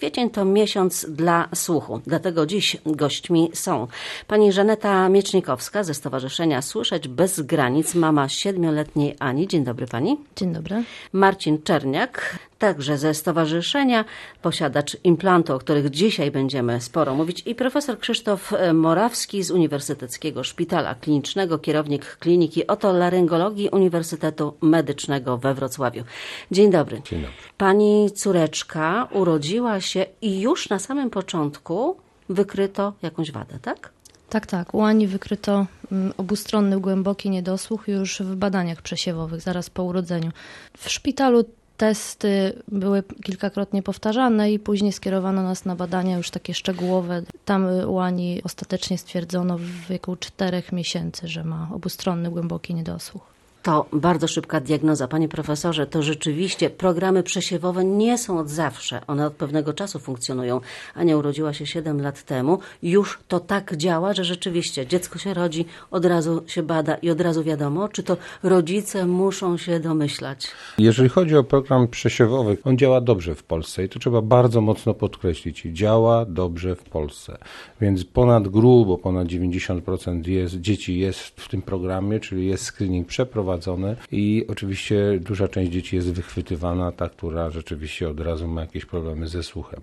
Kwiecień to miesiąc dla słuchu, dlatego dziś gośćmi są pani Żaneta Miecznikowska ze Stowarzyszenia Słyszeć Bez Granic, mama siedmioletniej Ani. Dzień dobry pani. Dzień dobry. Marcin Czerniak, także ze Stowarzyszenia, posiadacz implantu, o których dzisiaj będziemy sporo mówić i profesor Krzysztof Morawski z Uniwersyteckiego Szpitala Klinicznego, kierownik Kliniki Otolaryngologii Uniwersytetu Medycznego we Wrocławiu. Dzień dobry. Dzień dobry. Pani córeczka urodziła się i już na samym początku wykryto jakąś wadę, tak? Tak, tak. U Ani wykryto mm, obustronny głęboki niedosłuch już w badaniach przesiewowych, zaraz po urodzeniu. W szpitalu testy były kilkakrotnie powtarzane i później skierowano nas na badania już takie szczegółowe. Tam u Ani ostatecznie stwierdzono w wieku czterech miesięcy, że ma obustronny głęboki niedosłuch. To bardzo szybka diagnoza. Panie profesorze, to rzeczywiście programy przesiewowe nie są od zawsze. One od pewnego czasu funkcjonują. Ania urodziła się 7 lat temu. Już to tak działa, że rzeczywiście dziecko się rodzi, od razu się bada i od razu wiadomo, czy to rodzice muszą się domyślać. Jeżeli chodzi o program przesiewowy, on działa dobrze w Polsce i to trzeba bardzo mocno podkreślić. Działa dobrze w Polsce. Więc ponad grubo, ponad 90% jest, dzieci jest w tym programie, czyli jest screening przeprowadzony i oczywiście duża część dzieci jest wychwytywana, ta, która rzeczywiście od razu ma jakieś problemy ze słuchem.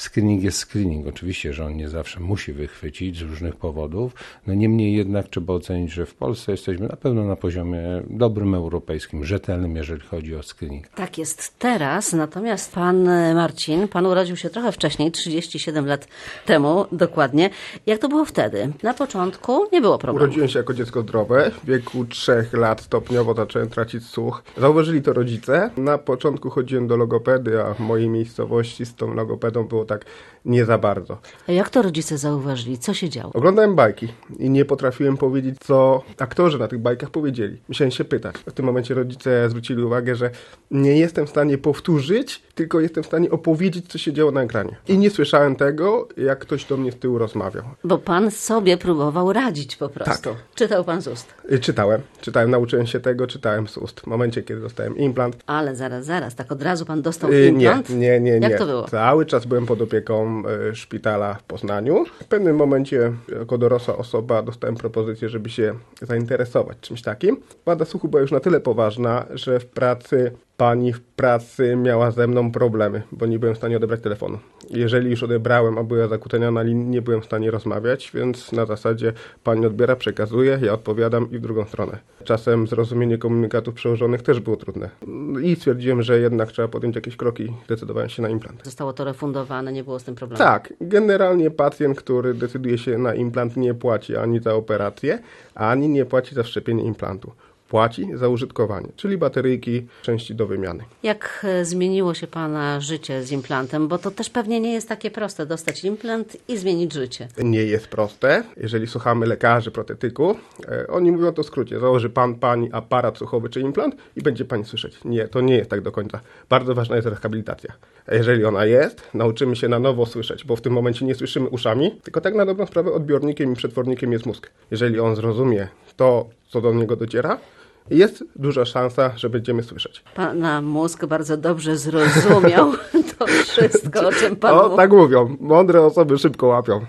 Screening jest screening. Oczywiście, że on nie zawsze musi wychwycić z różnych powodów. No niemniej jednak trzeba ocenić, że w Polsce jesteśmy na pewno na poziomie dobrym europejskim, rzetelnym, jeżeli chodzi o screening. Tak jest teraz, natomiast pan Marcin, pan urodził się trochę wcześniej, 37 lat temu dokładnie. Jak to było wtedy? Na początku nie było problemu. Urodziłem się jako dziecko zdrowe. W wieku 3 lat stopniowo zacząłem tracić słuch. Zauważyli to rodzice. Na początku chodziłem do logopedy, a w mojej miejscowości z tą logopedą było tak nie za bardzo. A jak to rodzice zauważyli? Co się działo? Oglądałem bajki i nie potrafiłem powiedzieć, co aktorzy na tych bajkach powiedzieli. Musiałem się pytać. W tym momencie rodzice zwrócili uwagę, że nie jestem w stanie powtórzyć, tylko jestem w stanie opowiedzieć, co się działo na ekranie. I nie słyszałem tego, jak ktoś do mnie z tyłu rozmawiał. Bo pan sobie próbował radzić po prostu. Tak. Czytał pan z ust. Y, Czytałem, czytałem, nauczyłem się tego, czytałem z ust. W momencie, kiedy dostałem implant. Ale zaraz, zaraz, tak od razu pan dostał Y, implant? Nie, nie, nie, nie. Jak to było? Cały czas byłem pod opieką y, szpitala w Poznaniu. W pewnym momencie, jako dorosła osoba, dostałem propozycję, żeby się zainteresować czymś takim. Wada słuchu była już na tyle poważna, że w pracy pani w pracy miała ze mną problemy, bo nie byłem w stanie odebrać telefonu. Jeżeli już odebrałem, a była zakłócenia na linii, nie byłem w stanie rozmawiać, więc na zasadzie pani odbiera, przekazuje, ja odpowiadam i w drugą stronę. Czasem zrozumienie komunikatów przełożonych też było trudne. I stwierdziłem, że jednak trzeba podjąć jakieś kroki, zdecydowałem się na implant. Zostało to refundowane, nie było z tym problemu. Tak, generalnie pacjent, który decyduje się na implant, nie płaci ani za operację, ani nie płaci za wszczepienie implantu. Płaci za użytkowanie, czyli bateryjki, części do wymiany. Jak e, zmieniło się pana życie z implantem? Bo to też pewnie nie jest takie proste, dostać implant i zmienić życie. Nie jest proste. Jeżeli słuchamy lekarzy protetyku, e, oni mówią to w skrócie. Założy pan, pani aparat słuchowy czy implant i będzie pani słyszeć. Nie, to nie jest tak do końca. Bardzo ważna jest rehabilitacja. A jeżeli ona jest, nauczymy się na nowo słyszeć, bo w tym momencie nie słyszymy uszami, tylko tak na dobrą sprawę odbiornikiem i przetwornikiem jest mózg. Jeżeli on zrozumie to, co do niego dociera, jest duża szansa, że będziemy słyszeć. Pana mózg bardzo dobrze zrozumiał to wszystko, o czym pan O, tak mówią. Mądre osoby szybko łapią.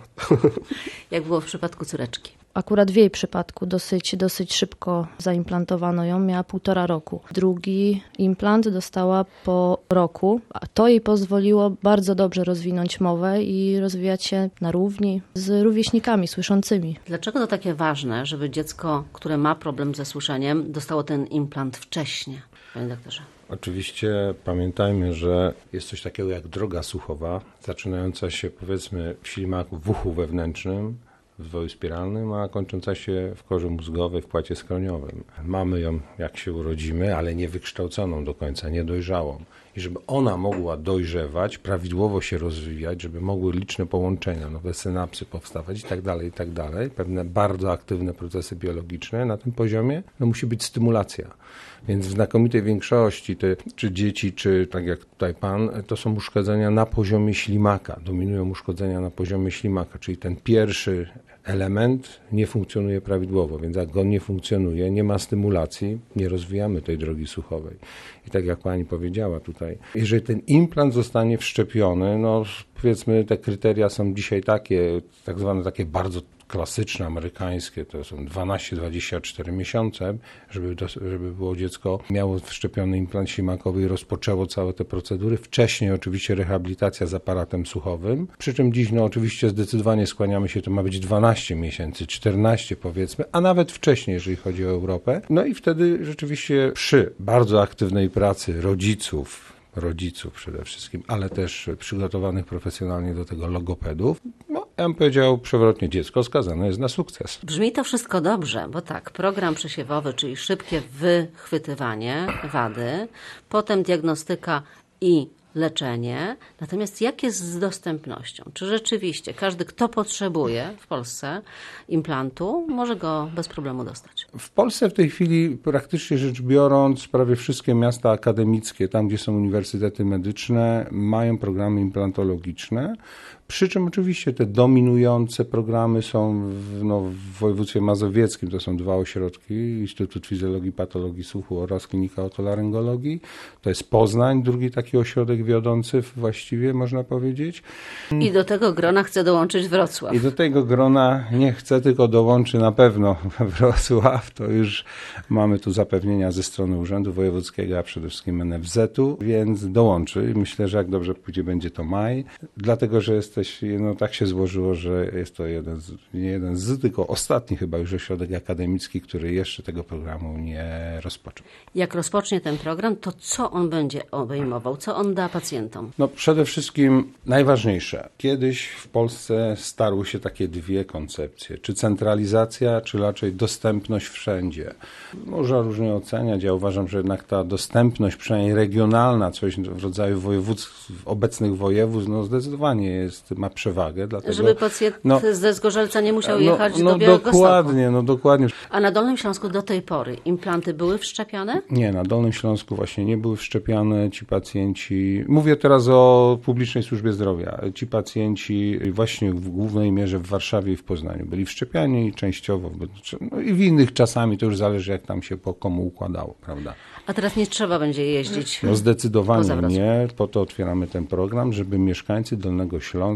Jak było w przypadku córeczki? Akurat w jej przypadku dosyć, dosyć szybko zaimplantowano ją, miała półtora roku. Drugi implant dostała po roku, a to jej pozwoliło bardzo dobrze rozwinąć mowę i rozwijać się na równi z rówieśnikami słyszącymi. Dlaczego to takie ważne, żeby dziecko, które ma problem ze słyszeniem, dostało ten implant wcześnie, panie doktorze? Oczywiście pamiętajmy, że jest coś takiego jak droga słuchowa, zaczynająca się powiedzmy w ślimaku w uchu wewnętrznym, w zwoju spiralnym, a kończąca się w korze mózgowej, w płacie skroniowym. Mamy ją, jak się urodzimy, ale nie wykształconą do końca, niedojrzałą. I żeby ona mogła dojrzewać, prawidłowo się rozwijać, żeby mogły liczne połączenia, nowe synapsy powstawać i tak dalej, i tak dalej, pewne bardzo aktywne procesy biologiczne na tym poziomie, no musi być stymulacja. Więc w znakomitej większości, te, czy dzieci, czy tak jak tutaj pan, to są uszkodzenia na poziomie ślimaka. Dominują uszkodzenia na poziomie ślimaka, czyli ten pierwszy element nie funkcjonuje prawidłowo, więc jak on nie funkcjonuje, nie ma stymulacji, nie rozwijamy tej drogi słuchowej. I tak jak pani powiedziała tutaj, jeżeli ten implant zostanie wszczepiony, no powiedzmy te kryteria są dzisiaj takie, tak zwane takie bardzo klasyczne, amerykańskie, to są 12-24 miesiące, żeby, żeby było dziecko miało wszczepiony implant ślimakowy i rozpoczęło całe te procedury. Wcześniej oczywiście rehabilitacja z aparatem słuchowym, przy czym dziś no oczywiście zdecydowanie skłaniamy się, to ma być 12 miesięcy, 14 powiedzmy, a nawet wcześniej, jeżeli chodzi o Europę. No i wtedy rzeczywiście przy bardzo aktywnej pracy rodziców, rodziców przede wszystkim, ale też przygotowanych profesjonalnie do tego logopedów. No, ja bym powiedział przewrotnie, dziecko skazane jest na sukces. Brzmi to wszystko dobrze, bo tak, program przesiewowy, czyli szybkie wychwytywanie wady, potem diagnostyka i leczenie. Natomiast jak jest z dostępnością? Czy rzeczywiście każdy, kto potrzebuje w Polsce implantu, może go bez problemu dostać? W Polsce w tej chwili praktycznie rzecz biorąc, prawie wszystkie miasta akademickie, tam gdzie są uniwersytety medyczne, mają programy implantologiczne. Przy czym oczywiście te dominujące programy są w, no, w województwie mazowieckim, to są dwa ośrodki, Instytut Fizjologii i Patologii Słuchu oraz Klinika Otolaryngologii. To jest Poznań, drugi taki ośrodek wiodący właściwie, można powiedzieć. I do tego grona chce dołączyć Wrocław. I do tego grona nie chcę, tylko dołączy na pewno Wrocław. To już mamy tu zapewnienia ze strony Urzędu Wojewódzkiego, a przede wszystkim NFZ-u, więc dołączy. Myślę, że jak dobrze pójdzie, będzie to maj, dlatego, że jesteś, no tak się złożyło, że jest to jeden z, nie jeden z, tylko ostatni chyba już ośrodek akademicki, który jeszcze tego programu nie rozpoczął. Jak rozpocznie ten program, to co on będzie obejmował? Co on da pacjentom? No przede wszystkim najważniejsze. Kiedyś w Polsce starły się takie dwie koncepcje. Czy centralizacja, czy raczej dostępność wszędzie. Można różnie oceniać. Ja uważam, że jednak ta dostępność, przynajmniej regionalna, coś w rodzaju województw, obecnych województw, no zdecydowanie jest, ma przewagę. Dlatego, Żeby pacjent no, ze Zgorzelca nie musiał no, jechać no do Białegostoku. dokładnie, no dokładnie. A na Dolnym Śląsku do tej pory implanty były wszczepiane? Nie, na Dolnym Śląsku właśnie nie były wszczepiane ci pacjenci. Mówię teraz o publicznej służbie zdrowia. Ci pacjenci właśnie w głównej mierze w Warszawie i w Poznaniu byli wszczepiani częściowo no i w innych czasami, to już zależy jak tam się po komu układało, prawda? A teraz nie trzeba będzie jeździć. No zdecydowanie nie. Po to otwieramy ten program, żeby mieszkańcy Dolnego Śląska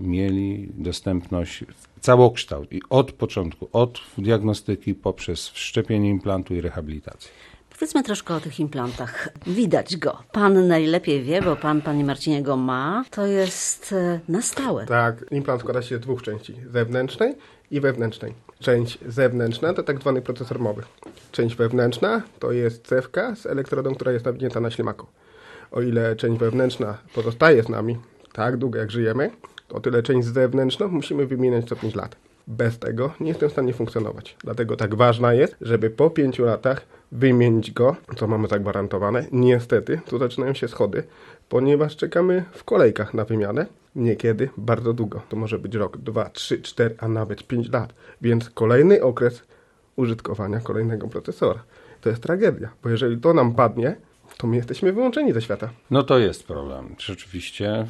mieli dostępność całokształt i od początku, od diagnostyki poprzez wszczepienie implantu i rehabilitację. Powiedzmy troszkę o tych implantach. Widać go. Pan najlepiej wie, bo pan, panie Marcinie, go ma. To jest e, na stałe. Tak, implant składa się z dwóch części, zewnętrznej i wewnętrznej. Część zewnętrzna to tak zwany procesor mowy. Część wewnętrzna to jest cewka z elektrodą, która jest nawinięta na ślimaku. O ile część wewnętrzna pozostaje z nami tak długo jak żyjemy, to o tyle część zewnętrzną musimy wymieniać co 5 lat. Bez tego nie jestem w stanie funkcjonować. Dlatego tak ważna jest, żeby po 5 latach wymienić go, co mamy zagwarantowane. Niestety, tu zaczynają się schody, ponieważ czekamy w kolejkach na wymianę. Niekiedy bardzo długo. To może być rok, dwa, trzy, cztery, a nawet pięć lat. Więc kolejny okres użytkowania kolejnego procesora. To jest tragedia, bo jeżeli to nam padnie, to my jesteśmy wyłączeni ze świata. No to jest problem, rzeczywiście.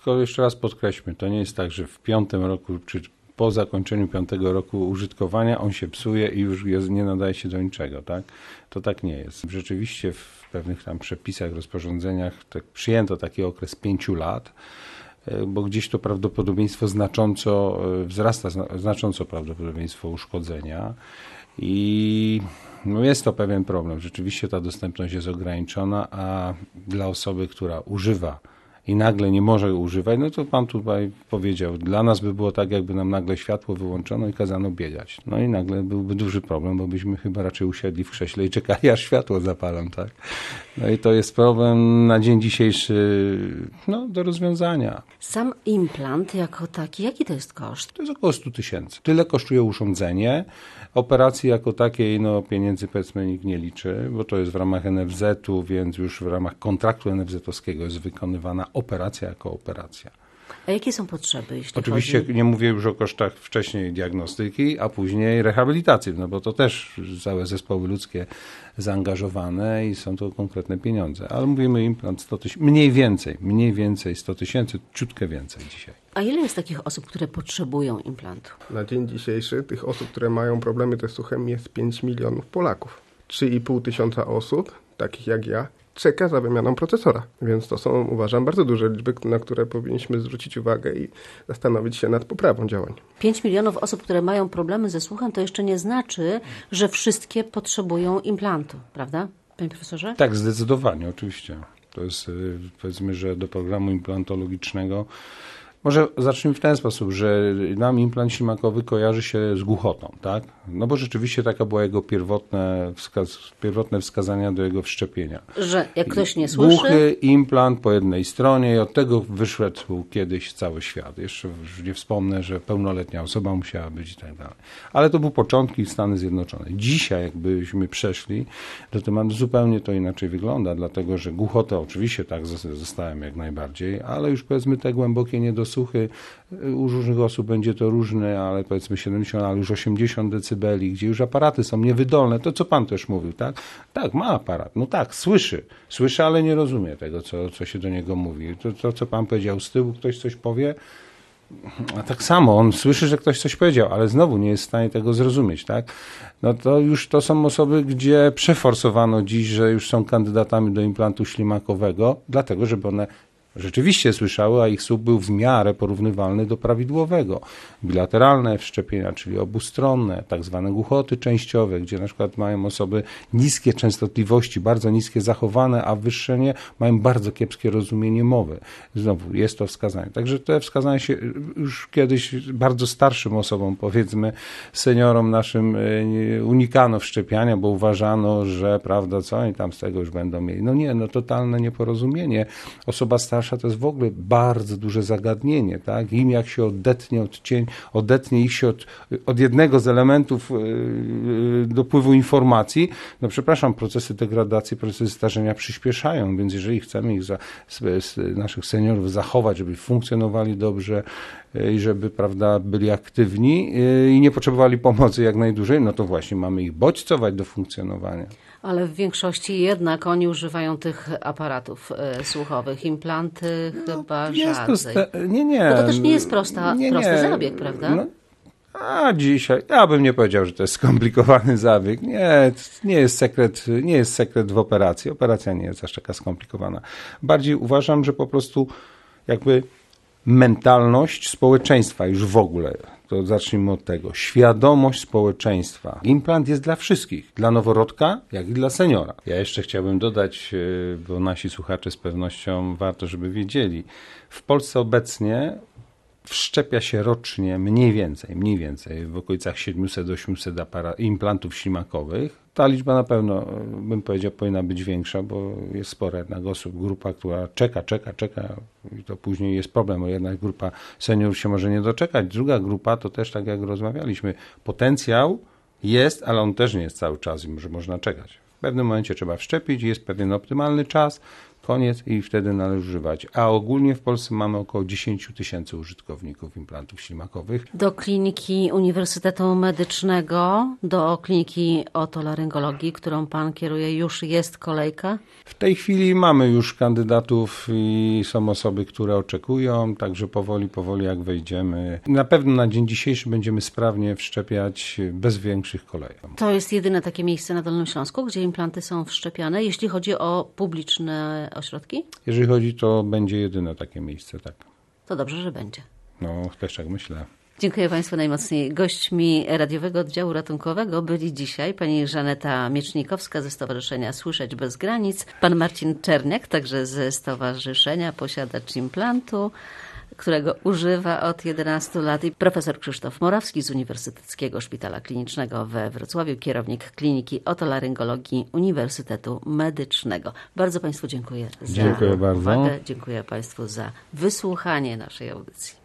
Skoro jeszcze raz podkreślmy, to nie jest tak, że w piątym roku, czy po zakończeniu piątego roku użytkowania on się psuje i już nie nadaje się do niczego, tak? To tak nie jest. Rzeczywiście w pewnych tam przepisach, rozporządzeniach tak przyjęto taki okres pięciu lat, e, bo gdzieś to prawdopodobieństwo znacząco e, wzrasta, znacząco prawdopodobieństwo uszkodzenia i no jest to pewien problem. Rzeczywiście ta dostępność jest ograniczona, a dla osoby, która używa i nagle nie może używać, no to pan tutaj powiedział, dla nas by było tak, jakby nam nagle światło wyłączono i kazano biegać. No i nagle byłby duży problem, bo byśmy chyba raczej usiedli w krześle i czekali, aż światło zapalam, tak? No i to jest problem na dzień dzisiejszy, no, do rozwiązania. Sam implant jako taki, jaki to jest koszt? To jest około 100 tysięcy. Tyle kosztuje urządzenie. Operacji jako takiej, no pieniędzy powiedzmy nikt nie liczy, bo to jest w ramach NFZ-u, więc już w ramach kontraktu NFZ-owskiego jest wykonywana operacja jako operacja. A jakie są potrzeby, jeśli Oczywiście chodzi... nie mówię już o kosztach wcześniej diagnostyki, a później rehabilitacji, no bo to też całe zespoły ludzkie zaangażowane i są to konkretne pieniądze. Ale mówimy implant 100 tysięcy, mniej więcej, mniej więcej 100 tysięcy, ciutkę więcej dzisiaj. A ile jest takich osób, które potrzebują implantu? Na dzień dzisiejszy tych osób, które mają problemy ze słuchem jest 5 milionów Polaków. 3,5 tysiąca osób, takich jak ja, czeka za wymianą procesora. Więc to są, uważam, bardzo duże liczby, na które powinniśmy zwrócić uwagę i zastanowić się nad poprawą działań. 5 milionów osób, które mają problemy ze słuchem, to jeszcze nie znaczy, że wszystkie potrzebują implantu, prawda, panie profesorze? Tak, zdecydowanie, oczywiście. To jest, y, powiedzmy, że do programu implantologicznego może zacznijmy w ten sposób, że nam implant ślimakowy kojarzy się z głuchotą, tak? No bo rzeczywiście taka była jego pierwotne, wskaz pierwotne wskazania do jego wszczepienia. Że jak ktoś nie słyszy... Głuchy implant po jednej stronie i od tego wyszedł kiedyś cały świat. Jeszcze nie wspomnę, że pełnoletnia osoba musiała być i tak dalej. Ale to były początki Stany Zjednoczone. Dzisiaj jakbyśmy przeszli do tematu, zupełnie to inaczej wygląda, dlatego że głuchota oczywiście tak zostałem jak najbardziej, ale już powiedzmy te głębokie niedosłuchy u różnych osób będzie to różne, ale powiedzmy 70, ale już 80 decybeli, gdzie już aparaty są niewydolne, to co pan też mówił, tak? Tak, ma aparat, no tak, słyszy, słyszy, ale nie rozumie tego, co, co się do niego mówi. To, to, co pan powiedział, z tyłu ktoś coś powie, a tak samo, on słyszy, że ktoś coś powiedział, ale znowu nie jest w stanie tego zrozumieć, tak? No to już to są osoby, gdzie przeforsowano dziś, że już są kandydatami do implantu ślimakowego, dlatego, żeby one rzeczywiście słyszały, a ich słuch był w miarę porównywalny do prawidłowego. Bilateralne wszczepienia, czyli obustronne, tak zwane głuchoty częściowe, gdzie na przykład mają osoby niskie częstotliwości, bardzo niskie zachowane, a wyższe nie, mają bardzo kiepskie rozumienie mowy. Znowu jest to wskazanie. Także te wskazania się już kiedyś bardzo starszym osobom, powiedzmy seniorom naszym unikano wszczepiania, bo uważano, że prawda, co oni tam z tego już będą mieli. No nie, no totalne nieporozumienie. Osoba starsza to jest w ogóle bardzo duże zagadnienie. Tak? Im jak się odetnie od cień, odetnie ich się od, od jednego z elementów yy, dopływu informacji, no przepraszam, procesy degradacji, procesy starzenia przyspieszają, więc jeżeli chcemy ich za, z, z naszych seniorów zachować, żeby funkcjonowali dobrze, i żeby prawda, byli aktywni i nie potrzebowali pomocy jak najdłużej, no to właśnie mamy ich bodźcować do funkcjonowania. Ale w większości jednak oni używają tych aparatów e, słuchowych. Implanty no, chyba rzadziej. Nie, nie. Bo to też nie jest prosta, nie, prosty nie. zabieg, prawda? No, a dzisiaj, ja bym nie powiedział, że to jest skomplikowany zabieg. Nie, nie jest sekret, nie jest sekret w operacji. Operacja nie jest aż taka skomplikowana. Bardziej uważam, że po prostu jakby mentalność społeczeństwa już w ogóle. To zacznijmy od tego. Świadomość społeczeństwa. Implant jest dla wszystkich. Dla noworodka, jak i dla seniora. Ja jeszcze chciałbym dodać, e, bo nasi słuchacze z pewnością warto, żeby wiedzieli. W Polsce obecnie wszczepia się rocznie mniej więcej, mniej więcej w okolicach 700-800 implantów ślimakowych. Ta liczba na pewno, bym powiedział, powinna być większa, bo jest spora jednak osób, grupa, która czeka, czeka, czeka i to później jest problem, bo jednak grupa seniorów się może nie doczekać. Druga grupa to też, tak jak rozmawialiśmy, potencjał jest, ale on też nie jest cały czas i może można czekać. W pewnym momencie trzeba wszczepić, jest pewien optymalny czas, koniec i wtedy należy używać. A ogólnie w Polsce mamy około 10 tysięcy użytkowników implantów ślimakowych. Do kliniki Uniwersytetu Medycznego, do kliniki otolaryngologii, którą pan kieruje, już jest kolejka? W tej chwili mamy już kandydatów i są osoby, które oczekują, także powoli, powoli jak wejdziemy. Na pewno na dzień dzisiejszy będziemy sprawnie wszczepiać bez większych kolejek. To jest jedyne takie miejsce na Dolnym Śląsku, gdzie implanty są wszczepiane, jeśli chodzi o publiczne ośrodki? Jeżeli chodzi, to będzie jedyne takie miejsce, tak. To dobrze, że będzie. No, też tak myślę. Dziękuję Państwu najmocniej. Gośćmi radiowego oddziału ratunkowego byli dzisiaj pani Żaneta Miecznikowska ze Stowarzyszenia Słyszeć Bez Granic, pan Marcin Czerniak, także ze Stowarzyszenia Posiadacz Implantu, którego używa od 11 lat i profesor Krzysztof Morawski z Uniwersyteckiego Szpitala Klinicznego we Wrocławiu, kierownik Kliniki Otolaryngologii Uniwersytetu Medycznego. Bardzo Państwu dziękuję za dziękuję uwagę. Bardzo. Dziękuję Państwu za wysłuchanie naszej audycji.